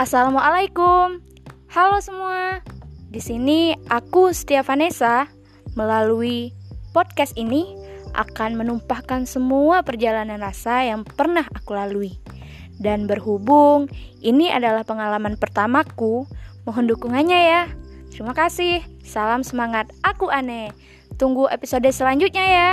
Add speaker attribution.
Speaker 1: Assalamualaikum. Halo semua. Di sini aku Setia Vanessa melalui podcast ini akan menumpahkan semua perjalanan rasa yang pernah aku lalui. Dan berhubung ini adalah pengalaman pertamaku, mohon dukungannya ya. Terima kasih. Salam semangat. Aku aneh. Tunggu episode selanjutnya ya.